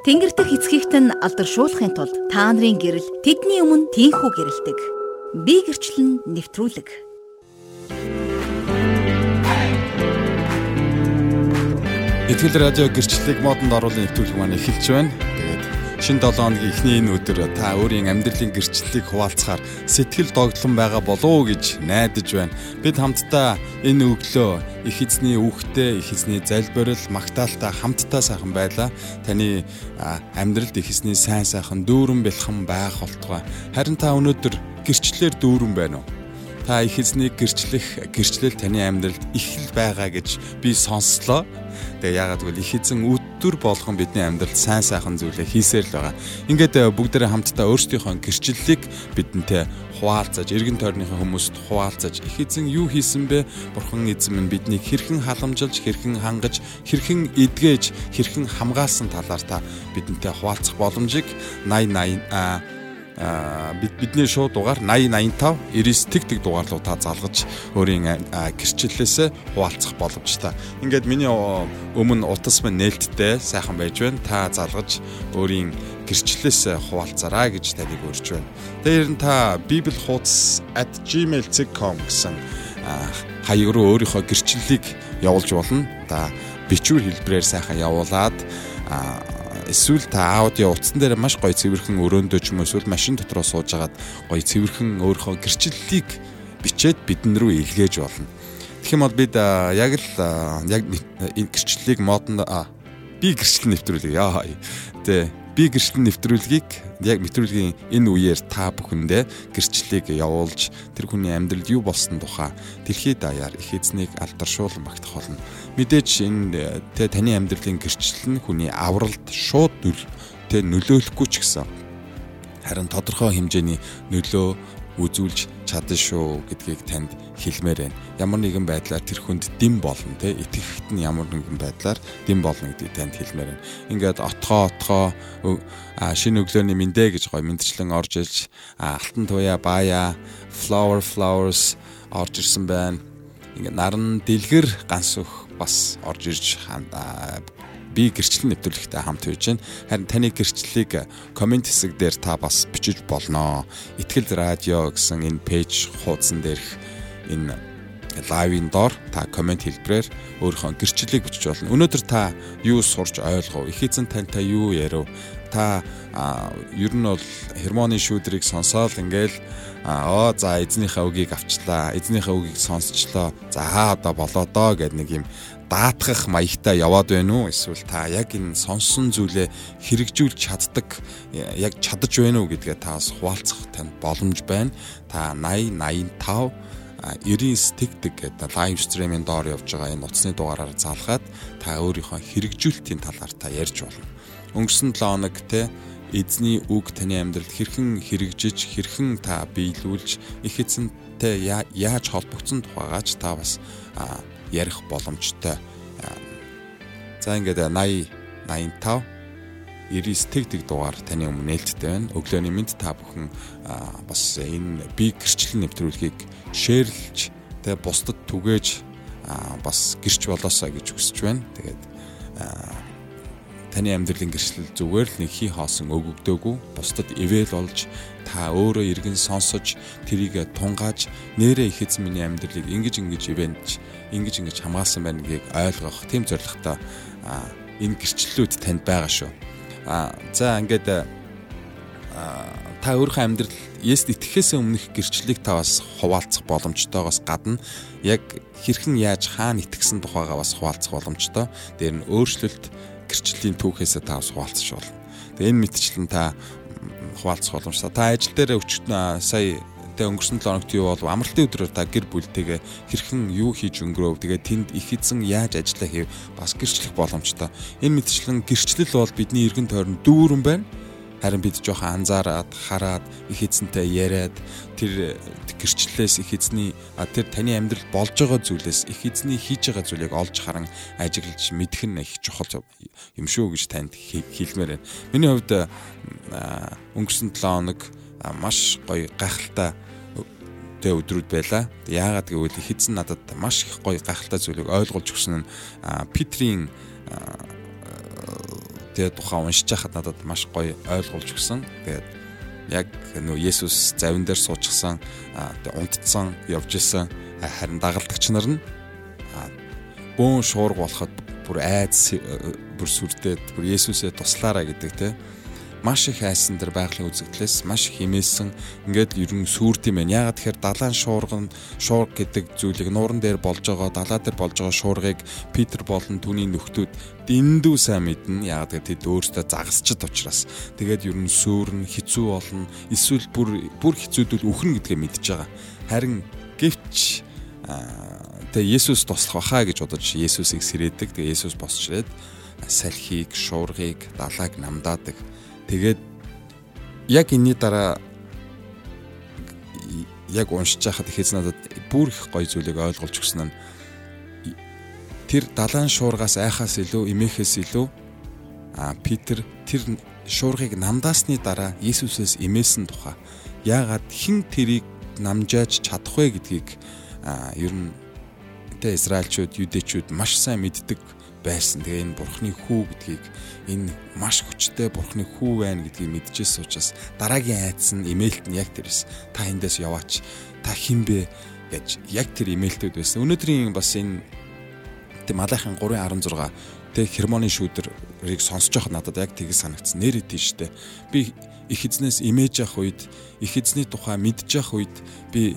Тэнгэр дэх эцгийгт нь алдаршуулахын тулд та нарын гэрэл тэдний өмнө тийхүү гэрэлдэг. Би гэрчлэн нэвтрүүлэг. Итгэл радио гэрчлэлийг модонд оруулан нэвтрүүлэг маань эхэлж байна. Шин 7 хоногийн эхний энэ өдөр та өөрийн амьдралын гэрчлэлийг хуваалцахаар сэтгэл догтлон байгаа болов уу гэж найдаж байна. Бид хамтдаа энэ өглөө их эзний үхтэй, их эзний залбирал, магтаалтай хамтдаа сайхан байлаа. Таны амьдралд их эзний сайн сайхан дүүрэн бэлхэн байх болтугай. Харин та өнөөдөр гэрчлэлээр дүүрэн байна уу? Та их эзнийг гэрчлэх, гэрчлэл таны амьдралд их л байгаа гэж би сонслоо. Тэгээ яагаад гэвэл их эзэн өдөр болгон бидний амьдралд сайн сайхан зүйлээ хийсээр л байгаа. Ингээд э, бүгдээрээ хамтдаа өөрсдийнхөө гэрчлэлийг бидэнтэй хуваалцаж, эргэн тойрныхаа хүмүүст хуваалцаж их эзэн юу хийсэн бэ? Бурхан эзэн минь биднийг хэрхэн халамжилж, хэрхэн хангаж, хэрхэн эдгэж, хэрхэн хамгаалсан талаар та бидэнтэй хуваалцах боломжийг 80 80 бид бидний шууд дугаар 80 85 99 тэг тэг дугаарлуу та залгаж өөрийн гэрчлэлээсээ хуваалцах боломжтой. Ингээд миний өмнө утас мань нээлттэй сайхан байж байна. Та залгаж өөрийн гэрчлэлээс хуваалцараа гэж таныг урьж байна. Тэр нь та bibelhoots@gmail.com гэсэн хаяг руу өөрийнхөө гэрчлэлийг явуулж болно. Та бичвэр хэлбэрээр сайхан явуулаад эсвэл та аудио утсан дээр маш гоё цэвэрхэн өрөөндөө ч юм уу эсвэл машин дотроо сууж агаад гоё цэвэрхэн өөрийнхөө гэрчлэлийг бичээд бидэн рүү илгээж болно. Тэгэх юм бол бид яг л яг энэ гэрчлэлийг модонд би гэрчлэл нэвтрүүлээ. Яа. Тэ би гэрчлэл нэвтрүүлгийг яг нэвтрүүлгийн энэ үеэр та бүхэндээ гэрчлэлийг явуулж тэр хүний амьдралд юу болсон тухай дэлхийд даяар их эзнийг алдаршуулан багтах болно. Мэдээж энэ тэ таны амьдралын гэрчлэл нь хүний авралт шууд тэ нөлөөлөхгүй ч гэсэн харин тодорхой хэмжээний нөлөө үзүүлж чадна шүү гэдгийг танд хэлмээр байна. Ямар нэгэн байдлаар тэр хүнд дэм болно те итгэхт нь ямар нэгэн байдлаар дэм болно гэдгийг танд хэлмээр байна. Ингээд отгоо отгоо шинэ өглөөний мэндэ гэж гой мэдчлэн орж ирж алтан туяа баая flower flowers орж ирсэн байна. Ингээд наран дэлгэр ганс өх бас орж ирж би гэрчлэл нэвтрүүлэгтэй хамт хийж байна. Харин таны гэрчлэлийг комент хэсэг дээр та бас бичиж болно. Итгэл радио гэсэн энэ пэйж хуудсан дээрх энэ лайвын доор та комент хэлбэрээр өөрийнхөө гэрчлэлийг бичиж болно. Өнөөдөр та юу сурч ойлгов? Их эзэн тантай юу ярив? Та ер нь бол хермоны шүүдрийг сонсоол ингээл оо за эзнийхээ үгийг авчлаа. Эзнийхээ үгийг сонсчлоо. За одоо болоо доо гэд нэг юм даатгах маягтай яваад байна уу эсвэл та яг энэ сонсон зүйлээ хэрэгжүүлж чаддаг яг чадаж байна уу гэдгээ таас хуваалцах танд боломж байна. Та 80 85 99 тэгдэг гэдэг лайв стримийн доор явж байгаа энэ утасны дугаараар залгаад та өөрийнхөө хэрэгжүүлэлтийн талаар та ярьж болно. Өнгөрсөн 7 хоног те эзний үг таны амьдралд хэрхэн хэрэгжиж хэрхэн та биелүүлж их эзэнтэй яаж холбогдсон тухайгаач та бас ярих боломжтой. За ингээд 80 85 99 тэг тэг дугаар таны өмнө нээлттэй байна. Өглөөний мэд та бүхэн бас энэ би гэрчлэл нэвтрүүлгийг шеэрлж тэгээ бусдад түгээж бас гэрч болоосаа гэж хүсэж байна. Тэгээд таны амьдралын гэрчлэл зүгээр л нэг хий хоосон өгөгдөөгүй бусдад ивэл болж та өөрөө иргэн сонсож тэрийг тунгааж нэрээ их эзэн миний амьдралыг ингэж ингэж ивэнж ингэж ингэж хамгаалсан байна гэдгийг ойлгох тийм зорилготой энэ гэрчлэлүүд танд байгаа шүү. А за ингээд та өөрийнхөө амьдрал Есүст итгэхээс өмнөх гэрчлэлийг та бас хуваалцах боломжтойгоос гадна яг хэрхэн яаж хаана итгэсэн тухайгаа бас хуваалцах боломжтой. Тэр нь өөрчлөлт гэрчлэлийн түүхээсээ та бас хуваалцах болно. Тэгээ энэ мэтчлэн та хуваалцах боломжтой. Та ажил дээр өчтөн сая тэ өнгөрсөн 7 хоногт юу болов? Амралтын өдрөөр та гэр бүлтэйгээ хэрхэн юу хийж өнгөрөөв тэгээ тэнд их эзэн яаж ажиллаа хийв бас гэрчлэх боломжтой. Энэ мэдчлэн гэрчлэл бол бидний эргэн тойрон дүүрэн байна харин бид жоохон анзаараад хараад их эзэнтэй яриад тэр гэрчлэлээс их эзний тэр таны амьдрал болж байгаа зүйлээс их эзний хийж байгаа зүйлийг олж харан ажиглаж мэдэх нь их чухал юм шүү гэж танд хэлмээр байна. Миний хувьд өнгөрсөн 7 хоног маш гоё гайхалтай тэ өдрүүд байла. Яагаад гэвэл их эзэн надад маш их гоё гайхалтай зүйлийг ойлгуулж өгсөн нь Питрийн тэгээ тухайн уншиж байхад надад маш гоё ойлгуулж өгсөн. Тэгээд яг нөө Есүс завин дээр суучихсан унтцсан явж исэн харин дагалдагч нар нь бөөн шуурга болоход бүр айц бүр сүрдээд бүр Есүсээ туслаараа гэдэг те маш их айсан дээр байгалийн үзэгдлээс маш химээсэн ингээд ер нь сүрд юм байна. Ягаад тэгэхээр далайн шуурган шуург гэдэг зүйлийг нууран дээр болж байгаа далаа дээр болж байгаа шуургыг Питер болон түүний нөхдүүд дэндүү сайн мэднэ. Ягаад гэвэл тэд өөрсдөө загасчд учраас. Тэгээд ер нь сүрн хэцүү болно. Эсвэл бүр бүр хэцүүдүүл үхэн гэдгээ мэдж байгаа. Харин гэвч тэгээ Есүс туслах баха гэж бодож Есүсийг сэрээдэг. Тэгээ Есүс босч ирээд салхийг, шуургыг, далайг намдаадаг Тэгээд яг энэний дараа яг уншиж байхад ихэз надад бүр их гоё зүйлийг ойлгуулж өгсөн нь тэр далайн шуургаас айхаас илүү эмээхээс илүү а Питер тэр шуургыг намдаасны дараа Иесусээс эмээсэн тухай яагаад хэн тэрийг намжааж чадах вэ гэдгийг ер нь тэ Израильчууд, Юдэчүүд маш сайн мэддэг байсан. Тэгээ энэ бурхны хүү гэдгийг энэ маш хүчтэй бурхны хүү байна гэдгийг мэдчихсэн учраас дараагийн айдас нь имэйлт нь яг тэрс та эндээс яваач та хин бэ гэж яг тэр имэйлтүүд байсан. Өнөөдрийн бас энэ малайхан 3.16 тэг хермоны шүүдэрийг сонсож байхад надад яг тийг санагдсан. Нэр идэв штэ. Би их эзнээс имэж явах үед их эзний тухай мэдж явах үед би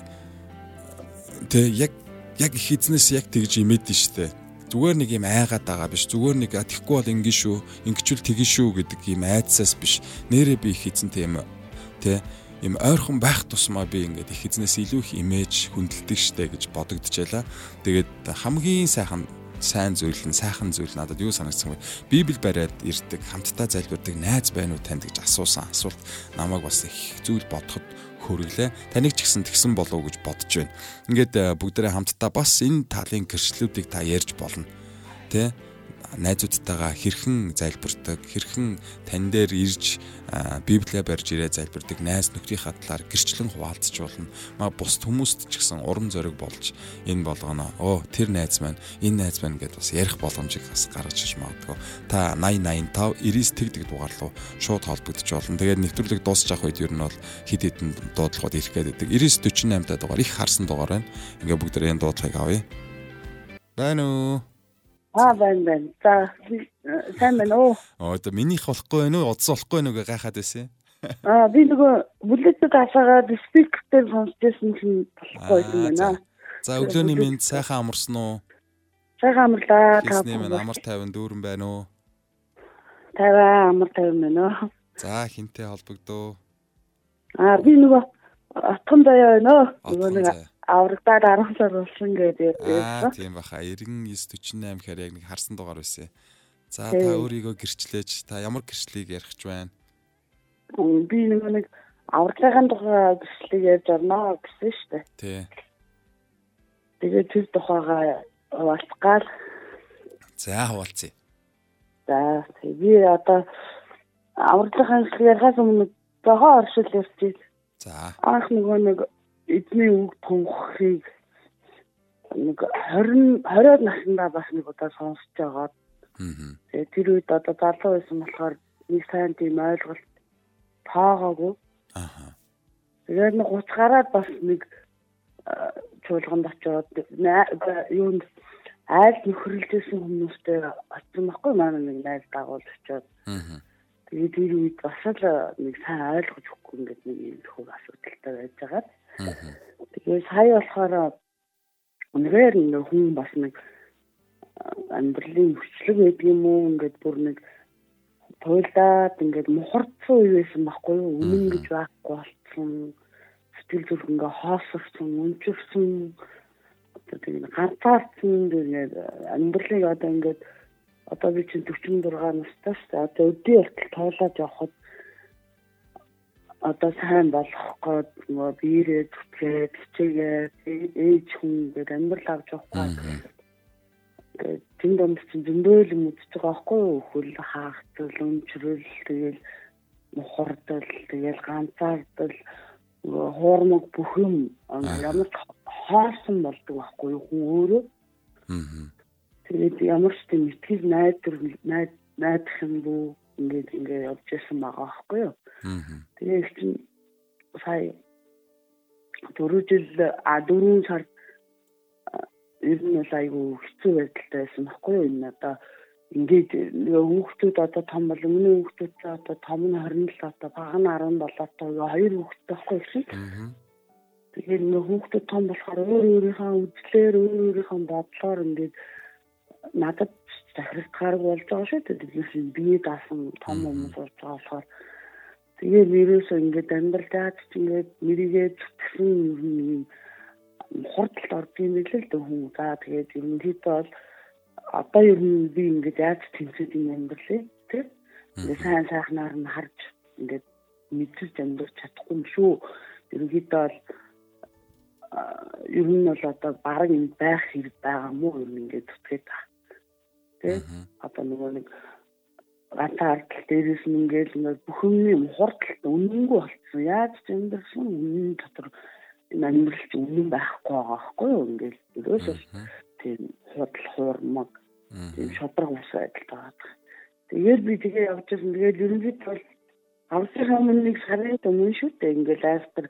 тэг яг яг их эзнээс яг тэгж имэдэн штэ зүгээр нэг юм айгаад байгаа биш. Зүгээр нэг тэгэхгүй бол ингэ шүү ингэчүүл тэгэн шүү гэдэг юм айдсаас биш. Нэрээ би их эзэн тийм тэ юм ойрхон байх тусмаа би ингээд их эзнээс илүү их имиж хүндэлдэг штэ гэж бодогдчихлаа тэгээд хамгийн сайхан сайн зүйл нь сайхан зүйл надад юу санагдсан вэ? Библ бариад ирдэг хамтдаа залбирдаг найз байна уу танд гэж асуусан. Асуулт намайг бас их зүйл бодоход хөрөглөө. Таныг ч гэсэн тэгсэн болов уу гэж бодож байна. Ингээд э, бүгдээрээ хамтдаа бас энэ талын гэрчлэлүүдийг та ярьж болно. Тэ? Найзуудтайгаа хэрхэн залбирдаг, хэрхэн тань дээр ирж Библиэ барьж ирээ залбирдаг найз нөхдийнхаа талаар гэрчлэн хуваалцж болно. Ма бус хүмүүст ч гэсэн урам зориг болж энэ болгоно. Оо тэр найз маань, энэ найз маань гэдээ бас ярих боломжийг бас гаргаж иж магадгүй. Та 8085 99 тэгдэг дугаар руу шууд холбогдож болно. Тэгээд нэвтрүүлэг дуусчих үед ер нь бол хид хідэн дуудлагууд ирэх. 9948 та дугаар их харсан дугаар байна. Ингээ бүгд энэ дуудлагыг авъя. Байна уу? Аа байна байна. За сайн байна уу? Оо одоо минийх болохгүй байна уу? Удас болохгүй байна уу гэж гайхаад байсан. Аа би нөгөө бүлэцэд асаагаад спикертэй сонсчихсан чинь болохгүй юм байна. За өглөөний минь сайхан амарсан уу? Сайхан амарлаа. Та минь амар тайван дүүрэн байна уу? Тайван амар тайван байна уу? За хинтээ холбогдоо. Аа би нөгөө отхон заяа байна уу? Нөгөө нэг аврагдаад 10 сар болсон гэдэг ярьсан. Аа тийм баха 9948 гэхээр яг нэг харсан дугаар байсан. За та өөрийгөө гэрчлээч. Та ямар гэрчлэлийг ярих ч байна? Би нэг нэг аврагын тухай гэрчлэлийг ярьж орно гэсэн шүү дээ. Тий. Тэгээд тэр тухайгаа хуваалцгаал. За хуваалцъя. За би одоо аврагын гэрчлэл ярихаас өмнө зохион оршил ярьчих. За. Анх нөгөө нэг эзний үг тунхыг нэг 20 20-од наснда бас нэг удаа сонсож байгаа. Аа. Тэгээ тэр үед одоо залуу байсан болохоор нэг сайн тийм ойлголт таагаагүй. Аа. Тэгээд нэг 30 гараад бас нэг чуулганд очиод юунд айл нөхрөлжсэн хүмүүстэй очсон байхгүй маань нэг найз дагуул очиод. Аа. Тэгээд тэр үед бас л нэг сайн ойлгож өгөхгүй ингээд нэг юм төхөг асуудалтай байж байгаа. Аа. Тэгээ сая болохоор үнээр нэг хүн бас нэг амьдралын хүчлэг байдаг юм уу? Ингээд бүр нэг туйлдаад ингээд мухардсан үе байсан байхгүй юу? Үнэн гэж байхгүй болцсон. Сэтгэл зүрх ингээ хоосорсон өнчөрсөн одоо тийм ганцаардсан тэгээд амьдралыг одоо ингээд одоо би чинь 46 настай шүү дээ. Одоо өдөө болтол тоолоод явхад одоо сайн болох гээд нөгөө биерээ зүтгээд хичээгээд ээж хүн гээд амьдрал авч явахгүй. Тэгээд тэн донд чинь зөндөөл юм үзэж байгаа байхгүй юу? Хөл хаагдал, өнчрөл, тэгэл мухардал, тэгэл ганцаардал, хуурмаг бүх юм ямар хоосон болдог байхгүй юу хүн өөрөө. Тэгээд ямар ч тийм итгэл найдвар найдах юм бүү ингээд ингээд явж ирсэн байгаа байхгүй юу. Тэгээ их чинь сая дөрөв жил а дөрвөн сар ер нь бол айгүй хэцүү байдалтай байсан байхгүй юу энэ одоо ингээд хүүхдүүд одоо том бол өмнө хүүхдүүд одоо том нь 27 одоо бага нь 17 одоо хоёр хүүхдтэй байхгүй шиг. Тэгээд нөх хүүхдүүд том болохоор өөр өөрийнхөө үзлээр өөр өөрийнхөө бодлоор ингээд надад захирах гараг болж байгаа шүү дээ. Тэгэхээр бие даасан том хүмүүс болж байгаа болохоор тэгээд нэрээсээ ингээд амьдрал яаж ч ингээд нэрийгээ зүтгэсэн юм хурдталд орж юм билээ л дээ хүн. За тэгээд ерөнхийдөө бол одоо ер нь би ингээд яаж тэнцээд юм амьдралээ тийм. Ингээд сайн сайхнаар нь харж ингээд мэдэрч амьдрах чадахгүй юм шүү. Ерөнхийдөө бол ер нь бол одоо баг энэ байх хэрэг байгаа мó ер нь ингээд зүтгээд байгаа тий. Одоо нөгөө нэг ганцаардл дээрээс нь ингээл ингээд бүхний хурдталт үнэнгүй болцсон яаж ч амьдрсан үнэн дотор энэ амьдрал чинь үнэн байхгүй байгаа байхгүй юу? Ингээл ерөөсөө тийм худал хуурмаг. Тийм шодрог ус байдал байгаа. Тэгээд би тэгээ явж байсан. Тэгээд ерөнхийд бол авсан өмнө нэг сарын өмнө шүү дээ. Ингээл айстер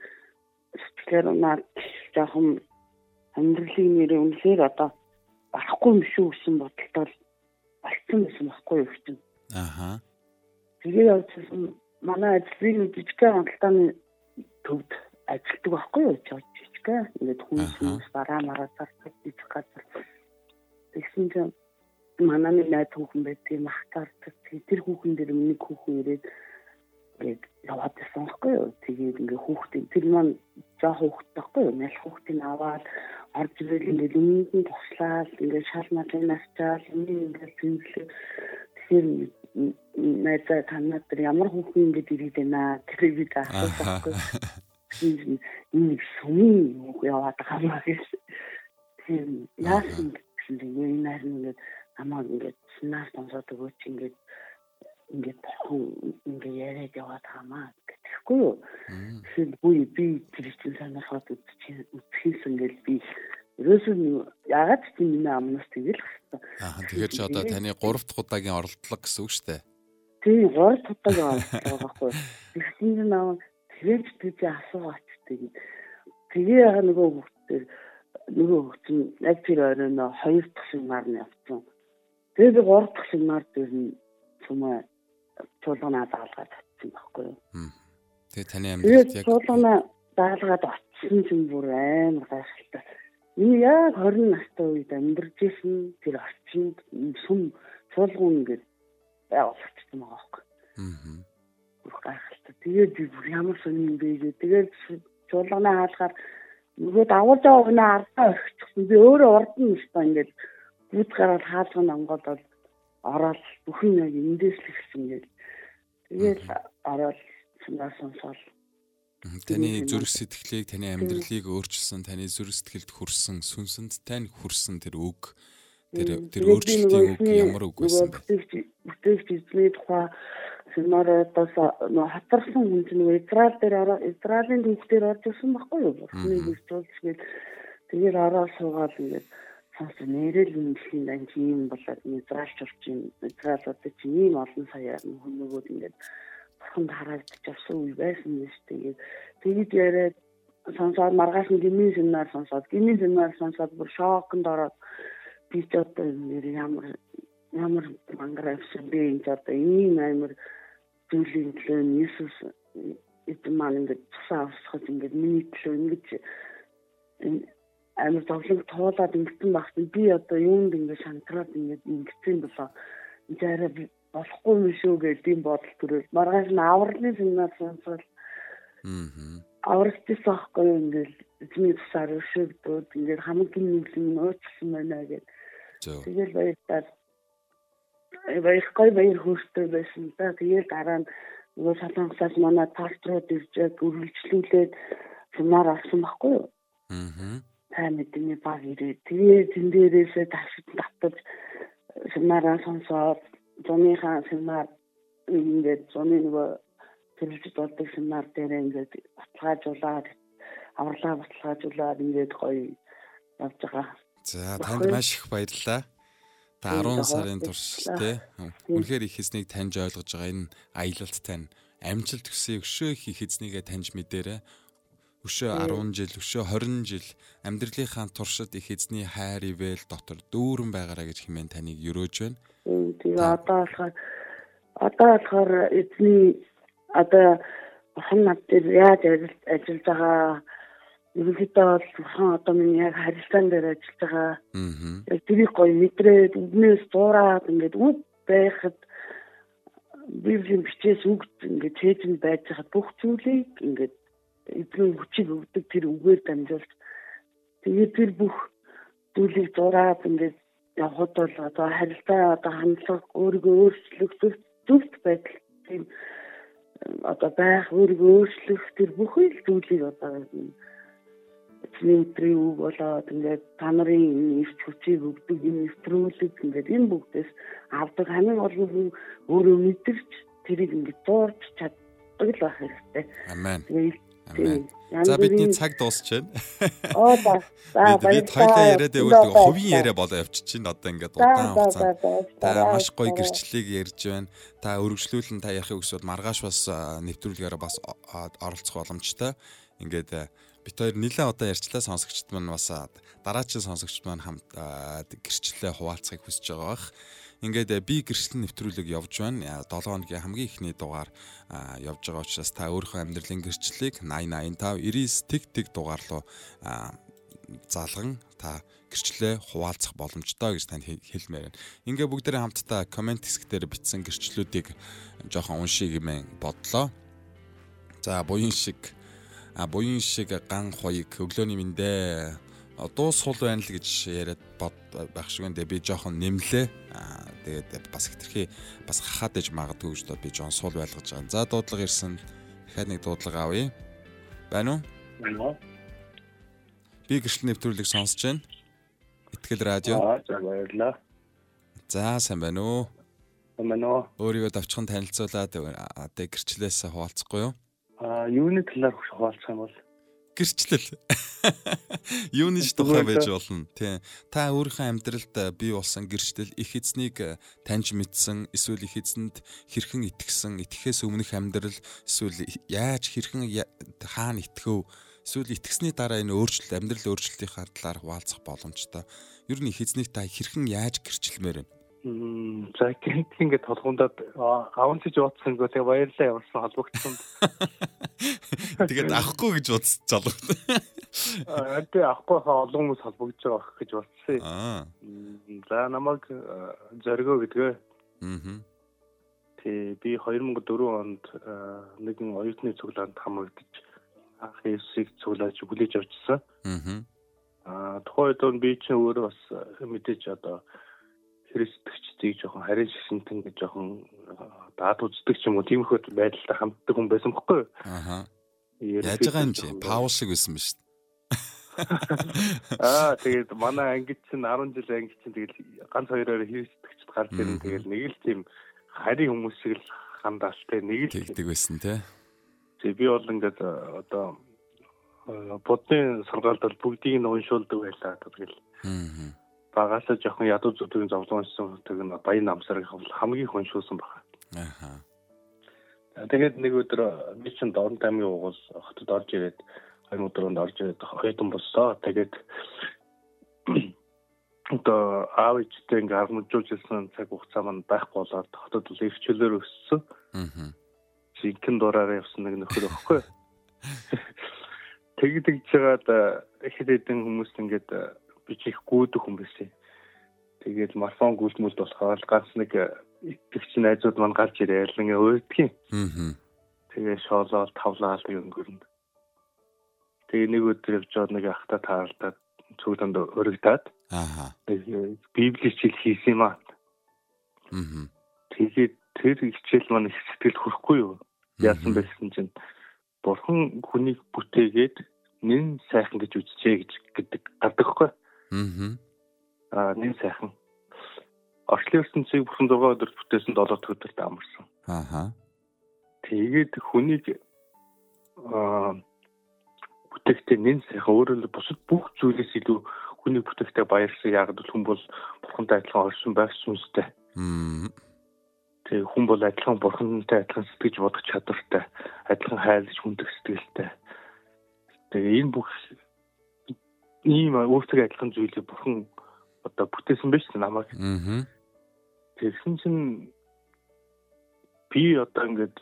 сэтгэлээр унаад жоохон амьдралын нэрээ үнэхээр одоо барахгүй юм шүү гэсэн бодолтой болцсон байсан байхгүй юу чинь. Аха. Тэгээ явчихсан манай ажлын жижигхэн хангалтааны төвд ажилладаг байхгүй юу жижигхэн. Ингээд хүмүүс хүмүүс бараа мараа зардаг жижиг газар. Тэгсэн чинь манай нэг найз хүүхэн байдгийг махтаардаг. Тэр хүүхэн дээр нэг хүүхэн ирээд ингээд яваад байсан байхгүй юу. Тэгээд ингээ хүүхдийн тэр маань жоох хүүхд байхгүй юу. Мэл хүүхдийн аваад орж ирэл ингээд өмнөд нь туслаад ингээд шал малын насчаал энэ ингээд зинглээ. Тэгэхээр танаад тэр ямар хүүхэн ингээд ирээд байна. Тэр би таахгүй. Энэ сүмийн яваад байгаа гэж. Тийм яасан гэсэн чинь энэ харин ингээд намайг ингээд санаа сонсоод өгөөч ингээд ингээд бурхан ингээд яриад яваад хамаа гэхгүй юу. Тэгэхээр буй би тэр чинь санахад үтчих үтчихсэн гэл би ерөөсөө ягаад ч тийм нэ амнаас тэгэл хэвээр. Аа тэгэхээр чи одоо таны 3 дахь удаагийн оролдлого гэсэн үг шүү дээ. Тийм 3 дахь удаагийн оролдлого байхгүй. Тэгсэн чинь аа тэгэж тэгж асуугач тэгээд тэгээ яга нөгөө хүүхдээр нөгөө хүүхд чинь яг тэр оройно 2 дахь шингаар нь явцсан. Тэгээд 3 дахь шингаар дээр нь цумаа чуулганаа даалгаад очсон байхгүй юу. Тэгээ таны амьдралд яг чуулганаа даалгаад очсон чинь бүр амар гайхалтай. Энэ яг 20 настай үед амьдарч исэн тэр орчинд сүм чуулган ингээд байгуулагдсан байгаа байхгүй. Аа. Бүр гайхалтай. Тэгээд би бүр ямар сони юм бэ гээ. Тэгээд чуулганаа хаалгаар нөгөө давуулж байгаа хүн ардаа орчихсон. Би өөрөө урд нь өстой ингээд бүд гараад хаалганд онгоод бол ороод бүхэн яг эндээс л гисэн гээд тэгээд ороод санаа сонсоол. Таны зүрх сэтгэлийг таны амьдралыг өөрчилсөн таны зүрх сэтгэлд хүрсэн сүнсэнд тань хүрсэн тэр үг тэр тэр өөрчлөлтийн үг ямар үг байсан бэ? бүтээгч эзний тухай семинаруудаас нөө хатарсан хүн чинь Израиль дээр Израилийн төвчдөр орж ирсэн байхгүй юу? Бурхны хэлцүүлсгээд тэгээд ороо суугаад ингээд цаас нэрэл үнэлхийн дан чи юм болоод Израильч орчин Израиль одоо чи ийм олон саяар нөгөөд ингээд бурхан харагдаж авсан үе байсан юм шүү дээ. Тэгээд яриад сонсоод маргааш нь гмийн семинар сонсоод гмийн семинар сонсоод бүр шоконд ороод би ч одоо нэр ямар ямар манграфсэн би энэ одоо ийм амар зүйлийн төлөө Иесус эдэн маань ингээд цусаа авсахад ингээд миний төлөө ингэж амар зовлон туулаад ингэсэн багт би одоо юунд ингэ шантраад ингэ ингэсэн болоо энэ арай болохгүй юм шүү гэдэг бодол төрөл. Маргааш нь авралын семинар сонсвол аа авралчсан байхгүй ингээл эзний тусаар өшөөгдөөд ингээд хамгийн нэгэн нөөцсөн байна гэдэг тэгэл баярлалаа баярхай баяр хөөртэй байсан та. Тэгээд дараа нь нөгөө солонгосоос манай пасторууд иржээд үргэлжлүүлээд семинар авсан байхгүй юу? Аа сайн мэдээний баг ирээ. Тэгээ тэн дээрээсээ ташид татаж семинараа сонсоод зуныхаа семинар ингээд зуны нөгөө төлөвлөж болдог семинар дээр ингээд баталгаажуулаад авралаа баталгаажуулаад ингээд гоё явж байгаа. За танд маш их баярлалаа. Та 10 сарын турш тий. Үнэхээр их эзнийг таньж ойлгож байгаа энэ аялалт тань амжилт төсөө өшөө их эзнийгээ таньж мэдээрээ өшөө 10 жил, өшөө 20 жил амьдралынхаа туршид их эзний хайр ивэл дотор дүүрэн байгаараа гэж хэмээн таныг өрөөж байна. Тэгээ одоо болохоор одоо болохоор эзний одоо хон над дээр яаж ажиллаж байгаа ерөнхийдөө бол бурхан одоо миний яг харилцаан дээр ажиллаж байгаа. Яг тэрийг гоё мэдрээд үднээс дуураад ингээд үд байхад библийн бичээс үг ингээд цээжин байж хаад бүх зүйлийг ингээд эдгээр хүчийг өгдөг тэр үгээр дамжуулж тэгээд тэр бүх зүйлийг зураад ингээд явхад бол одоо харилцаа одоо хандлага өөрийгөө өөрчлөх зөвхт байдал тийм одоо байх өөрийгөө өөрчлөх тэр бүхий л зүйлийг одоо эцний өдрийн үг болоод ингээд та нарын эрч хүчийг өгдөг энэ нэвтрүүлэг ингээд энэ бүгдээс авдаг хамгийн гол нь өөрөө мэдэрч тэрийг ингээд дуурч чаддаг л байх хэрэгтэй. Амен. Амен. За бидний цаг дуусч байна. Оо за. За бид хоёлаа яриад байвал хувийн яриа болоо явчих чинь одоо ингээд удаан хугацаанд та маш гоё гэрчлэлийг ярьж байна. Та өргөжлүүлэн та ярихыг хүсвэл маргааш бас нэвтрүүлгээрээ бас оролцох боломжтой. Ингээд бит хоёр нэлээд одоо ярьчлаа сонсогчд маань бас дараагийн сонсогчд маань хамт гэрчлэлээ хуваалцахыг хүсэж байгаа бах. Ингээд би гэрчлэл нэвтрүүлэг явж байна. 7 хоногийн хамгийн ихний дугаар явж байгаа учраас та өөрийнхөө амьдралын гэрчлэлийг 8085 99 тэг тэг дугаар руу залган та гэрчлэлээ хуваалцах боломжтой гэж танд хэлмээр байна. Ингээ бүгдээрээ хамтдаа комент хэсэг дээр бичсэн гэрчлэлүүдийг жоохон уншия гэмээр бодлоо. За буян шиг а буян шиг ган хоёг өглөөний мэндэ дуу сул байна л гэж яриад бод байх шиг энэ би жоохон нэмлээ а тэгээд бас хитрхи бас хахаад иж магадгүй гэж би жоохон сул байлгаж байгаа. За дуудлага ирсэн. Дахиад нэг дуудлага авъя. Байна уу? Байна. Би гэрчлэл нэвтрүүлгийг сонсож байна. Итгэл радио. За баярлалаа. За сайн байна уу? Сайн уу? Өөрийгөө давчхан танилцуулаад одоо гэрчлэлээс хуваалцахгүй юу? А юуны талаар хуваалцах юм бол гэрчлэл. Юуны ч тухай байж болно. Тий. Та өөрийнхөө амьдралд бий болсон гэрчлэл их эзнийг таньж мэдсэн эсвэл их эзэнд хэрхэн итгэсэн итгэхээс өмнөх амьдрал эсвэл яаж хэрхэн хаана итгэв эсвэл итгэсний дараа энэ өөрчлөлт амьдрал өөрчлөлтийн талаар хуваалцах боломжтой. Нь их эзнийг та хэрхэн яаж гэрчлэмээр байна За гинт ингээд толгондод авансж уудсан гоо тэгээ баярлалаа явуулсан холбогдсон. Тэгээд авахгүй гэж удаж залуу. Аа тэгээ авахгүй хаа олон хүмүүс холбогдож байгаа гэж бодсон. Аа. За намайг зоргоо гэдгээ. Аа. Тэ би 2004 онд нэгэн оюутны цуглаанд хамрагдаж анх Иесусыг цуглааж хүлээж авчихсан. Аа. Аа тухайн үед би чинь өөрөө бас мэдээж одоо хэрэгсдэгчдийг жоохон харин шигшинтэн гэж жоохон даад үздэг ч юм уу тиймэрхүү байдалтай хамтдаг хүн байсан бохгүй юу? Аа. Яаж байгаа юм чи? Паул шиг байсан ба шүү дээ. Аа тэгээд манай ангид чинь 10 жил ангид чинь тэгэл ганц хоёроор хэрэгсдэгчд гарч ирэн тэгэл нэг л тийм харин хүмүүс шиг л хандаалтай нэг л тэгдэг байсан те. Тэгээ би бол ингээд одоо будны сургаалд бол бүгдийг нь уншуулдаг байлаа тэгэл. Аа багасаа жоохон ядуу зүтгэн зовлон уншсан хөтөг нь баян намсарыг хамгийн хөншүүлсэн байна. Аа. Тэгээд нэг өдөр би чинь Дорн таймын угуул хотод орж ирээд хоёр өдрөнд орж ирээд хоёрдон болсоо. Тэгээд одоо аав ээжтэй ингээ хармжуулжсэн цаг хугацаа маань байхгүй болоод хотод л эрхчлөлөөр өссөн. Аа. Жинхэнэ дураараа явсан нэг нөхөр өгөхгүй. Тэгдэгж жагаад ихэд хэдэн хүмүүст ингээд бичих гүйдэх хүн байсан. Тэгээд марафон гүйлтмэлд болохоор ганц нэг итгэгч найзууд маань гарч ирээл ингээ уйдгийн. Аа. Тэгээ шоолол тавлаал юм гөрөнд. Тэгээ нэг өдөр явж байгаа нэг ахта таарлаад цүглэнд өргөдөөд. Аа. Библи хичээл хийсэн юм аа. Аа. Тэгээд тэр хичээл маань их сэтгэл хүрэхгүй юу? Яасан байсан чинь бурхан хүнийг бүтээгээд нэн сайхан гэж үзчихэ гэж гэдэг гардаг хгүй. Аа. Аа, нэг сайхан. Орчлын ертөнцийг бүрхэн 6 өдөр бүтээсэн 7 өдөрт амарсан. Аа. Тэгээд хүнийг аа бүтээхдээ нэн сайхан өөрөө бусад бүх зүйлээс илүү хүний бүтээхтэй баярлсан яг л хүн бол бурхантай адилхан орсон байх сүнстэй. Тэгээ хүн бол адилхан бурхантай адилхан сэтгэж бодох чадвартай, адилхан хайрлаж хүндэх сэтгэлтэй. Тэгээ энэ бүх ийм өөртөө адилхан зүйлийг бурхан одоо бүтээсэн байж та намайг. Аа. Тэгсэн чинь би одоо ингээд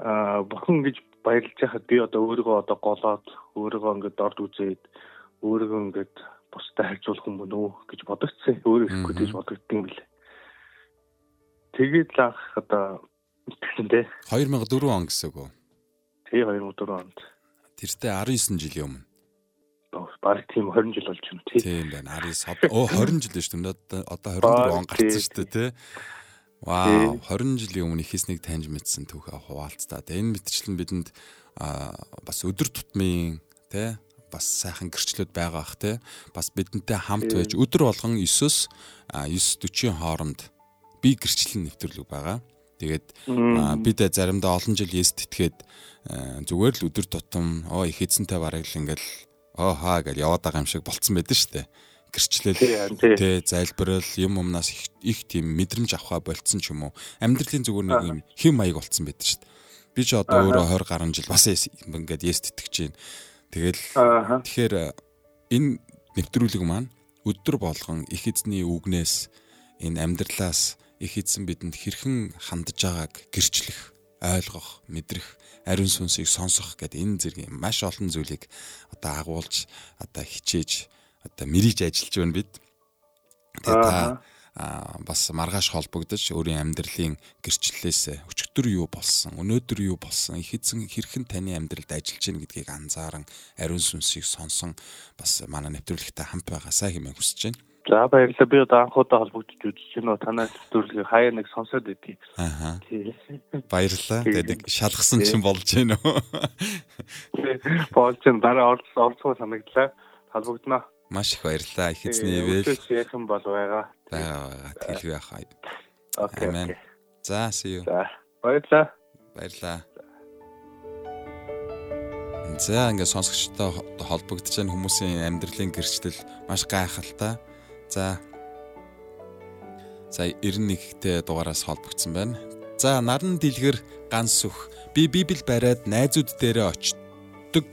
аа бурхан гэж баярлж байхад би одоо өөрийгөө одоо голоод өөрийгөө ингээд дорд үзээд өөрийгөө ингээд бусдад харьцуулах юм уу гэж бодогцсон. Өөрөө ихгүй гэж бодогдсон юм билээ. Тэгээд л анх одоо тэгсэн дээ. 2004 он гэсэн үг үү? Тий 2004 онд. Тэртээ 19 жилийн өмнө. Бараг тийм 20 жил болж байна тий. Тийм байна. 19 оо 20 жил шүү дээ. Одоо 24 он гарсан шүү дээ тий. Вау, 20 жилийн өмнө их эснийг таньж мэдсэн түүхээ хуваалцдаг. Энэ мэтчлэн бидэнд бас өдөр тутмын тий бас сайхан гэрчлүүд байгаа ах тий бас бидэнтэй хамт байж өдөр болгон 9-с 9:40 хооронд би гэрчлэн нэвтрүүлэг байгаа. Тэгээд бид заримдаа олон жил эс тэтгээд зүгээр л өдөр тутам оо их эзэнтэй бараг л ингээл оо хаа гэж яваад байгаа юм шиг болцсон байдаг шүү дээ. Гэрчлэл тий залбирал юм юмнаас их их тийм мэдрэмж авахаа болцсон ч юм уу. Амьдралын зүгээр нэг юм хэм маяг болцсон байдаг шүү дээ. Би ч одоо өөрөө 20 гаруй жил бас ингээд яс тэтгэж байна тэгэл тэгэхээр энэ нэвтрүүлэг маань өдөр болгон их эзний үгнээс энэ амьдралаас их эзэн бидэнд хэрхэн хандж байгааг гэрчлэх ойлгох мэдрэх ариун сүнсийг сонсох гэдэг энэ зэрэг маш олон зүйлийг одоо агуулж одоо хичээж одоо мэрийж ажиллаж байна бид. Тэгээ та бас маргааш холбогдож өөрийн амьдралын гэрчлэлээс өчигдөр юу болсон, өнөөдөр юу болсон, их эзэн хэрхэн таны амьдралд ажиллаж байна гэдгийг анзааран ариун сүнсийг сонсон бас манай нэвтрүүлэгтэй хамт байгаасаа хэмээн хүсэж байна. За баярлалаа. Би одоо анхудаа холбогдож үзэж байна. Танай нэвтрүүлгийг хаяа нэг сонсоод байдгийг. Аа. Баярлалаа. Тэгээд шалгасан чинь болж байна уу? Болж байна. Дараа орцгоо санагдлаа. Холбогдноо. Маш их баярлалаа. Их эзний ивэл. Яхан бол байгаа. байгаа. Тэлгүй яхаа. Окей. За, see you. За, баярлалаа. Баярлалаа. За ингээд сонсогчтой холбогдож байгаа хүмүүсийн амьдралын гэрчлэл маш гайхалтай. За. За 91-т дугаараас холбогдсон байна. За наран дэлгэр ганс сүх би библ бариад найзууд дээрээ очдог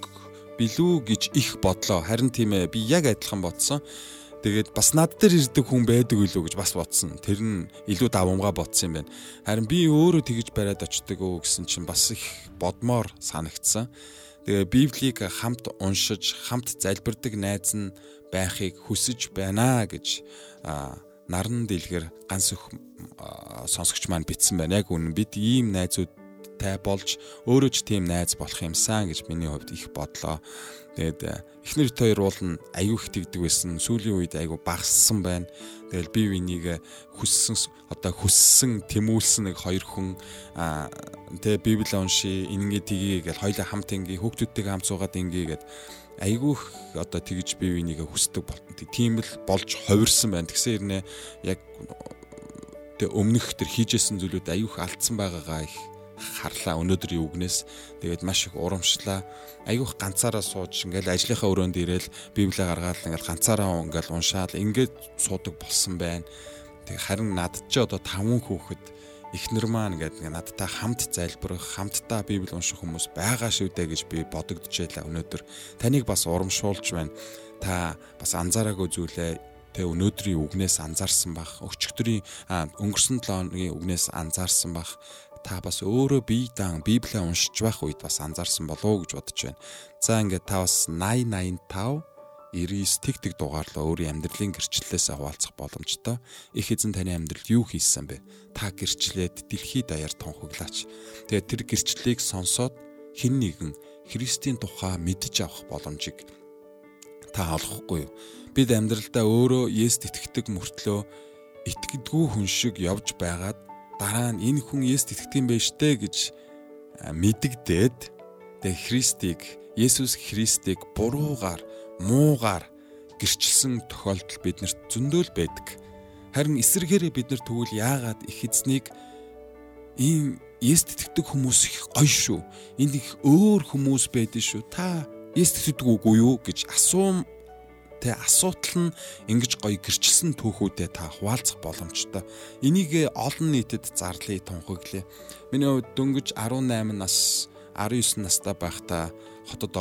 билүү гэж их бодлоо. Харин тийм ээ би яг адилхан бодсон. Тэгээд бас над дээр ирдэг хүн байдаг үлээ гэж бас бодсон. Тэр нь илүү давамгаа бодсон юм байна. Харин би өөрөө тэгж бариад очдөг өө гэсэн чинь бас их бодмоор санагдсан. Тэгээ Библийг хамт уншиж, хамт залбирдаг найз нь байхыг хүсэж байна гэж наран дэлгэр ганц өх сонсогч маань битсэн байна. Яг үнэн бид ийм найзууд тай болж өөрөө ч тийм найз болох юмсан гэж миний хувьд их бодлоо. Тэгээд э, эхнэр хоёр уул нь аюу их тэгдэг байсан. Сүүлийн үед аюу багассан байна. Тэгэл би бинийг хүссэн одоо хүссэн тэмүүлсэн нэг хоёр хүн тэгээ библи унши ингээ тгий гэж хоёлаа хамт ингээ хүүхдүүдтэйгээ хамт суугаад ингээ гэд айгүйх одоо тэгж би бинийг хүсдэг тийм л болж хувирсан байна. Тэгсэн хэрнээ яг тэг өмнөх тэр хийжсэн зүйлүүд аюух алдсан байгаагаа их харлаа. Өнөөдрийн үгнээс тэгээд маш их урамшлаа. Айгүйх ганцаараа сууж ингээл ажлынхаа өрөөнд ирээл библийг гаргаад ингээл ганцаараа ингээл уншаал. Ингээд суудаг болсон байна. Тэг харин над ч одоо таван хүүхэд эхнэр маань ингээд надтай хамт залбирах хамтдаа библи унших хүмүүс байгаа шүү дээ гэж би бодогдож байлаа өнөөдөр. Таныг бас урамшуулж байна. Та бас анзаараагүй зүйлээ. Тэ өнөөдрийн үгнээс анзаарсан бах. Өчигдрийн өнгөрсөн 7 өдрийн үгнээс анзаарсан бах та бас өөрөө бие даан Библийг уншиж байх үед бас анзаарсан болов уу гэж бодож байна. За ингээд та бас 8085 99 тэг тэг дугаарлаа өөрийн амьдралын гэрчлэлээс хаваалцах боломжтой. Их эзэн таны амьдралд юу хийсэн бэ? Та гэрчлээд дэлхийд даяар тунхаглаач. Тэгээд тэр гэрчлэлийг сонсоод хэн нэгэн Христийн тухай мэдж авах боломжийг та олохгүй юу? Бид амьдралдаа өөрөө Есүст итгэдэг мөртлөө итгэдэггүй хүн шиг явж байгаад дараа нь энэ хүн Есүст итгэдэг юм байна штэ гэж мэдэгдээд тэгээ Христийг Есүс Христийг буруугаар муугаар гэрчилсэн тохиолдол биднэрт зөндөөл байдаг. Харин эсэргээрээ бид нар тэгвэл яагаад их эзнийг ийм Есүст итгэдэг хүмүүс их гоё шүү. Энд их өөр хүмүүс байдэн шүү. Та Есүст итгэдэг үгүй юу гэж асуум Тэ асуудал нь ингэж гоё гэрчилсэн түүхүүдэд та хуваалцах боломжтой. Энийг олон нийтэд зарлая тунхаглая. Миний хувьд дөнгөж 18 нас 19 настай байхдаа хотод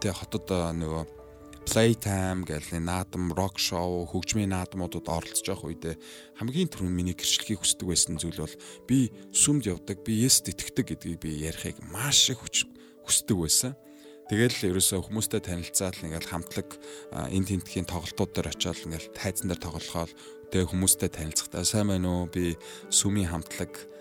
тэ хотод нөгөө Playtime гэл наадам рок шоу хөгжмийн наадмуудад оролцож явах үедээ хамгийн түрүүнд миний гэрчлэхийг хүсдэг байсан зүйл бол би сүмд явдаг, би Есүс итгэдэг гэдгийг би ярихыг маш их хүсдэг байсан. Тэгэл ерөөсөө хүмүүстэй танилцаад ингээл хамтлаг энэ тентхийн тоглолтууд дээр очиод ингээл тайзан дээр тоглохоор тэгээ хүмүүстэй танилцахтаа сайн байна уу би сүмийн хамтлаг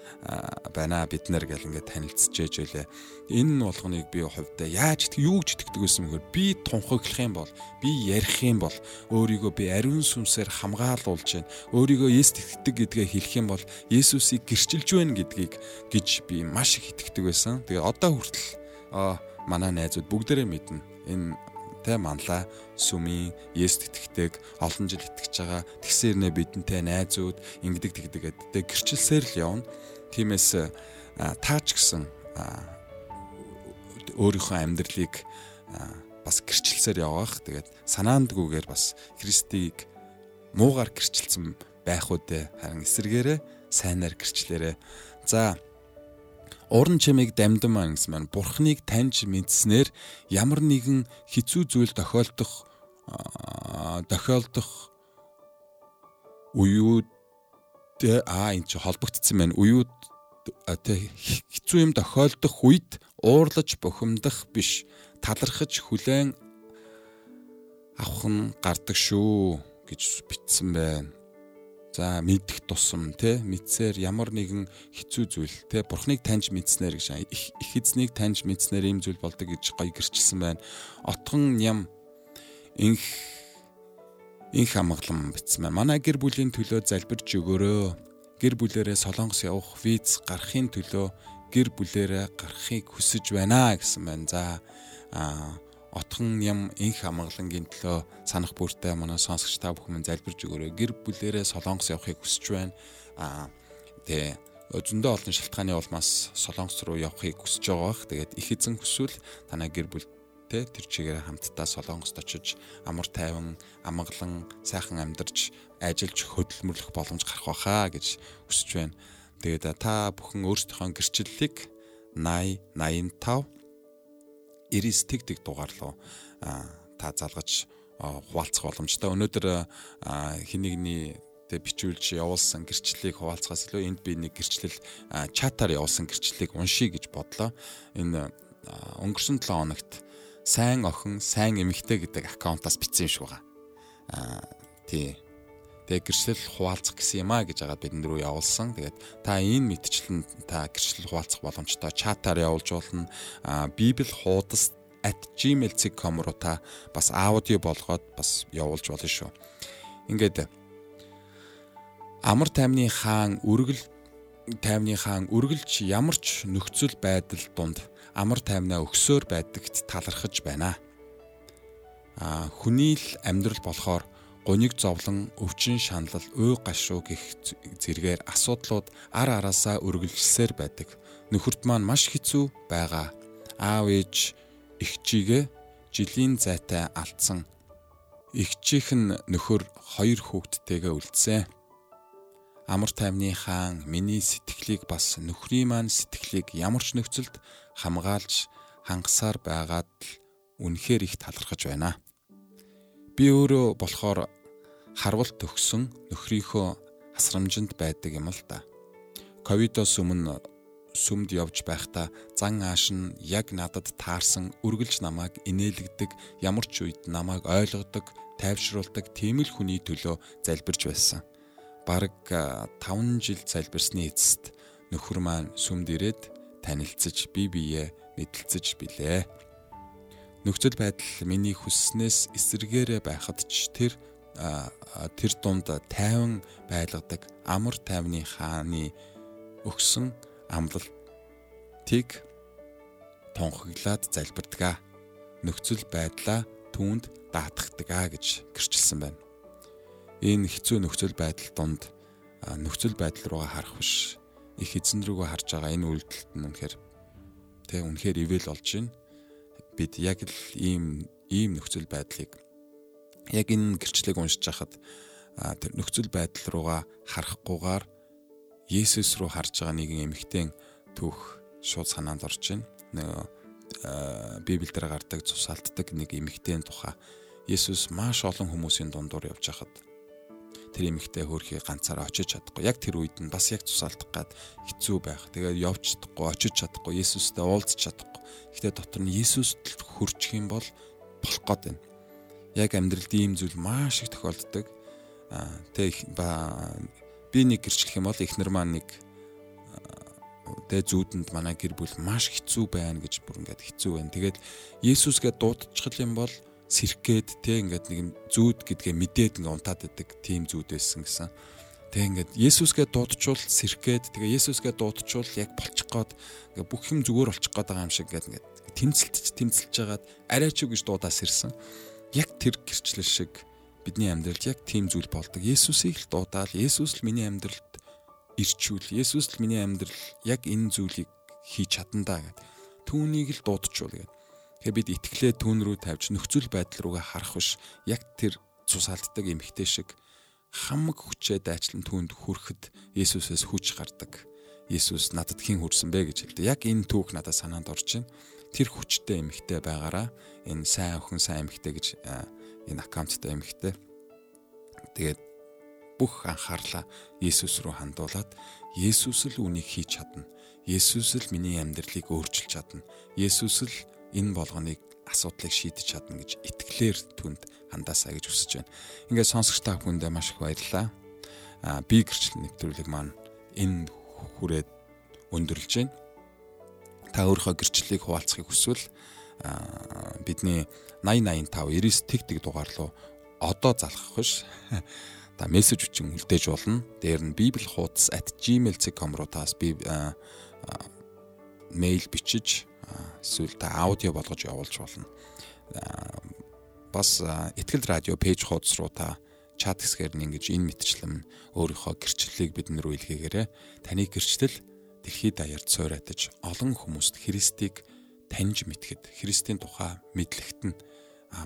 байна бид нар гэл ингээд танилцж ээжэлээ. Энэ болгоныг би хувьдаа яаж итгэх юу гэж итгэдэг байсан мөхөр би тунхаглах юм бол би ярих юм бол өөрийгөө би ариун сүнсээр хамгаалуулж байна. Өөрийгөө Есүс итгэдэг гэдгээ хэлэх юм бол Есүсийг гэрчилж байна гэдгийг гэж би маш их итгэдэг байсан. Тэгээ одоо хүртэл аа манай найзууд бүгдээрээ мэднэ. Энэ тэ манлаа сүмийн Есүс итгэдэг олон жил итгэж байгаа тэгсэрнэ бидэнтэй найзууд ингэдэг тэгдэг гэдэг гэрчилсээр л явна. Тиймээс таач гэсэн өөрийнхөө амьдралыг бас гэрчилсээр явах. Тэгээд санаандгүйгээр бас Христийг муугар гэрчилсэн байх үдэ харин эсэргээрээ сайнаар гэрчлээрээ. За уран чимийг дамдмаа гэсэн маань бурхныг таньж мэдснээр ямар нэгэн хэцүү зүйл тохиолдох тохиолдох уууд аа энэ чи холбогдсон байна. Уууд хэцүү юм тохиолдох үед уурлаж бухимдах биш талархаж хүлээн авах нь гардаг шүү гэж бичсэн байна. За мэдэх тусам те мэдсээр ямар нэгэн хэцүү зүйл те бурхныг таньж мэдснээр гэж их эзнийг таньж мэдснээр ийм зүйл болдог гэж гоё гэрчилсэн байна. Отхон ням инх инх амгалан бичсэн байна. Манай гэр бүлийн төлөө залбирч өгөөрөө гэр бүлэрээ солонгос явах виз гарахын төлөө гэр бүлэрээ гарахыг хүсэж байна гэсэн байна. За а отхон ям инх амгалангийн төлөө санах бүртээ манай сонсогч та бүхэн залбирж өгөөрэй. Гэр бүлэрээ солонгос явахыг хүсэж байна. А тэгээ зөндөө олон шалтгааны улмаас солонгос руу явахыг хүсэж байгаа бах. Тэгээд их эзэн хүсвэл танай гэр бүл те тэр чигээр хамтдаа солонгост очиж амар тайван амгалан сайхан амьдарч ажиллаж хөдөлмөрлөх боломж гарах байхаа гэж хүсэж байна. Тэгээд та бүхэн өөрсдийнхөө гэрчлэлийг 80 85 90 тэг тэг дугаар руу та залгаж хуваалцах боломжтой. Өнөөдөр хинэгний тэг бичүүлж явуулсан гэрчлэлийг хуваалцахаас илүү энд би нэг гэрчлэл чатаар явуулсан гэрчлэлийг уншия гэж бодлоо. Энэ өнгөрсөн 7 хоногт сайн охин, сайн эмэгтэй гэдэг аккаунтаас бичсэн юм шиг байгаа. Аа тий. Тэгээ гэрчлэл хуваалцах гэсэн юм а гэж хагаад бид нэр рүү явуулсан. Тэгээд та энэ мэдчлэн та гэрчлэл хуваалцах боломжтой чатаар явуулж болно. Аа библ хуудас @gmail.com руу та бас аудио болгоод бас явуулж болно шүү. Ингээд амар таймны хаан үргэл таймны хаан үргэлж ямар ч нөхцөл байдал донд амар тайвнаа өгсөөр байдагт талархаж байна. А хүний л амьдрал болохоор гуниг зовлон, өвчин шаналл, уй гашуу гих зэргээр асуудлууд ар араасаа үргэлжилсээр байдаг. Нөхөрт маань маш хэцүү байгаа. Аав ээж эгчигээ жилийн зайтай алдсан. Эгчийнх нь нөхөр хоёр хүүхэдтэйгээ үлдсэн амар тайвны хаан миний сэтгэлийг бас нөхрийн маань сэтгэлийг ямар ч нөхцөлд хамгаалж хангасаар байгаад л үнэхээр их талархаж байна. Би өөрөө болохоор харвалт төгсөн нөхрийнхөө хасрамжинд байдаг юм л да. Ковидос өмнө сүмд явж байхдаа зан ааш нь яг надад таарсан үргэлж намайг инээлгдэг ямар ч үед намайг ойлгодог тайвшруулдаг тийм л хүний төлөө залбирч байсан бараг 5 жил залбирсны эцэст нөхөр маань сүмд ирээд танилцж бие биеэ мэдлцэж билээ. Нөхцөл байдал миний хүсснээс эсэргээрээ байхад ч тэр тэр дунд тайван байлгадаг амар тайвны хааны өгсөн амлалтыг тунхаглаад залбирдаг. Нөхцөл байдлаа түүнд даатгадаг гэж гэрчилсэн байна энэ хэцүү нөхцөл байдал донд нөхцөл байдал руугаа харах биш их эзэн рүүгээ харж байгаа энэ үйлдэлт нь үнэхээр тэг үнэхээр ивэл болж байна. Бид яг л ийм ийм нөхцөл байдлыг яг энэ гэрчлэлийг уншиж хахад тэр нөхцөл байдал руугаа харахгүйгээр Есүс рүү харж байгаа нэгэн эмэгтэй түүх шууд санаанд орж байна. Нөгөө Библиэлд гардаг цусаалтдаг нэг эмэгтэйн тухай Есүс маш олон хүмүүсийн дундуур явж хахад тэр эмэгтэй хөрхий ганцаараа очиж чадахгүй. Яг тэр үед нь бас яг тусаалдах гад хэцүү байх. Тэгээд явж чадахгүй, очиж чадахгүй, Есүстэй уулзах чадахгүй. Гэхдээ дотор нь Есүст хөрчих юм бол болох гээд байна. Яг амьдралд ийм зүйл маш их тохиолддог. Аа тэг ба би нэг гэрчлэх юм бол эхнэр маань нэг тэ зүүдэнд манай гэр бүл маш хэцүү байна гэж бүр ингээд хэцүү байна. Тэгээд Есүсгээ дуудчихл юм бол сэрхгээд те ингээд нэг зүүд гэдгээ мэдээд ингээ унтаад идэг тийм зүүд байсан гэсэн. Тэг ингээд Есүсгээ дуудчул сэрхгээд тэгээ Есүсгээ дуудчул яг болчих гээд ингээ бүх юм зүгээр болчих гээд байгаа юм шиг ингээд ингээд тэмцэлтж тэмцэлж жагаад арай ч гэж дуудаас ирсэн. Яг тэр гэрчлэл шиг бидний амьдралд яг тийм зүйл болдог. Есүсийг л дуудаал Есүс л миний амьдралд ирчүүл. Есүс л миний амьдрал яг энэ зүйлийг хийж чадандаа гэд. Түүнийг л дуудчихвол гэд. Тэгэхээр бид итгэлээ түүн рүү тавьж нөхцөл байдал руугаа харах биш яг тэр цусаалддаг эмхтэй шиг хамаг хүчээ дайчлан түүнд хүрэхэд Есүсээс хүч гардаг. Есүс надад хэн хүрсэн бэ гэж хэлдэг. Яг энэ түүх надад санаанд орж байна. Тэр хүчтэй эмхтэй байгаараа энэ сайн охин сайн эмхтэй гэж энэ аккаунттай эмхтэй. Тэгээд бүх анхаарлаа Есүс рүү хандуулад Есүс л үнийг хийж чадна. Есүс л миний амьдралыг өөрчилж чадна. Есүс л энэ болгоныг асуудлыг шийдэж чадна гэж итгэлээр түнд хандаасаа гэж хүсэж байна. Ингээд сонсогч та бүхэндээ маш их баярлалаа. Аа би гэрчлэл нэвтрүүлэг маань энэ хүрээд өндөрлж байна. Та өөрийнхөө гэрчлэлийг хуваалцахыг хүсвэл бидний 8085 99 тэг тэг дугаар руу одоо залхах биш. Та мессеж үчин үлдээж болно. Дээр нь bibelhoots@gmail.com руу таас би мэйл бичиж эсвэл та аудио болгож явуулж болно. Бас ихтгэл радио пэйж хуудас руу та чат хэсгээр нь ингэж энэ мэтчлэн өөрийнхөө гэрчлэлийг бидэн рүү илгээгээрэй. Таны гэрчлэл дэлхийд даяарт суйратаж олон хүмүүст Христийг таньж мэдхэд Христийн тухай мэдлэгт нь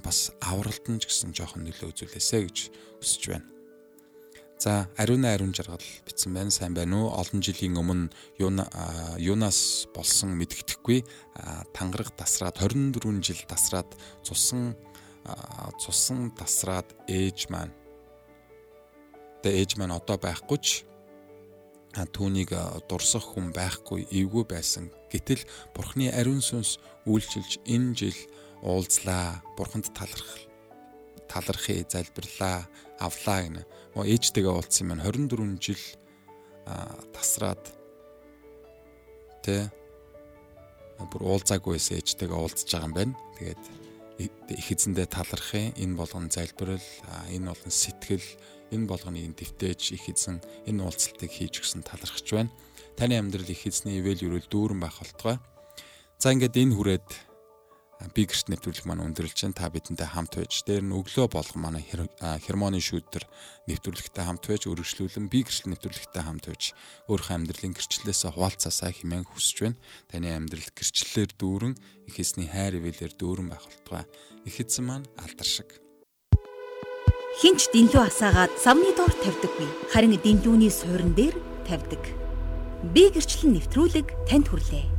бас авралт нь ч гэсэн жоохон нөлөө үзүүлээсэ гэж хүсэж байна. За ариун ариун жаргал битсэн байна. Сайн байна уу? Олон жилийн өмнө юунаас болсон мэдгэдэхгүй тангараг тасраад 24 жил тасраад цусан цусан тасраад ээж маань тэ ээж маань одоо байхгүй ч түүнийг дурсах хүн байхгүй эвгүй байсан. Гэтэл бурхны ариун сүнс үйлчилж энэ жил уулзлаа. Бурханд талархал талархъя, залбирлаа, авлаа гэнэ. Мо ээжтэйгээ уулзсан юм 24 жил тасраад тэ бүр уулзаагүй байсан ээжтэйгээ уулзж байгаа юм байна. Тэгээд их эзэндээ талархъя. Энэ болгон залбирал, энэ болгон сэтгэл, энэ болгоныг дэвтээж их эзэн энэ уулзалтыг хийж өгсөн талархаж байна. Таны амьдрал их эзний ивэл юрэл дүүрэн байх болтугай. За ингээд энэ хүрээд би гэрт нэвтрүүлэх маань өндөрлж чинь та бидэнтэй хамт байж дээр нь өглөө болгон манай хермоны шүүдэр нэвтрүүлэгтэй хамт байж өргөжлүүлэн би гэрчл нэвтрүүлэгтэй хамт байж өөрийнхөө амьдралын гэрчлэлээсээ хуваалцаасаа хэмээн хүсэж байна. Таны амьдрал гэрчлэлээр дүүрэн их эзний хайр ивэлэр дүүрэн байх болтугай. Их эзэн маань алдар шиг. Хинч дэнлүү асаагаад савны доор тавьдаггүй. Харин дэнлүүний суурин дээр тавьдаг. Би гэрчлэл нэвтрүүлэг танд хүрлээ.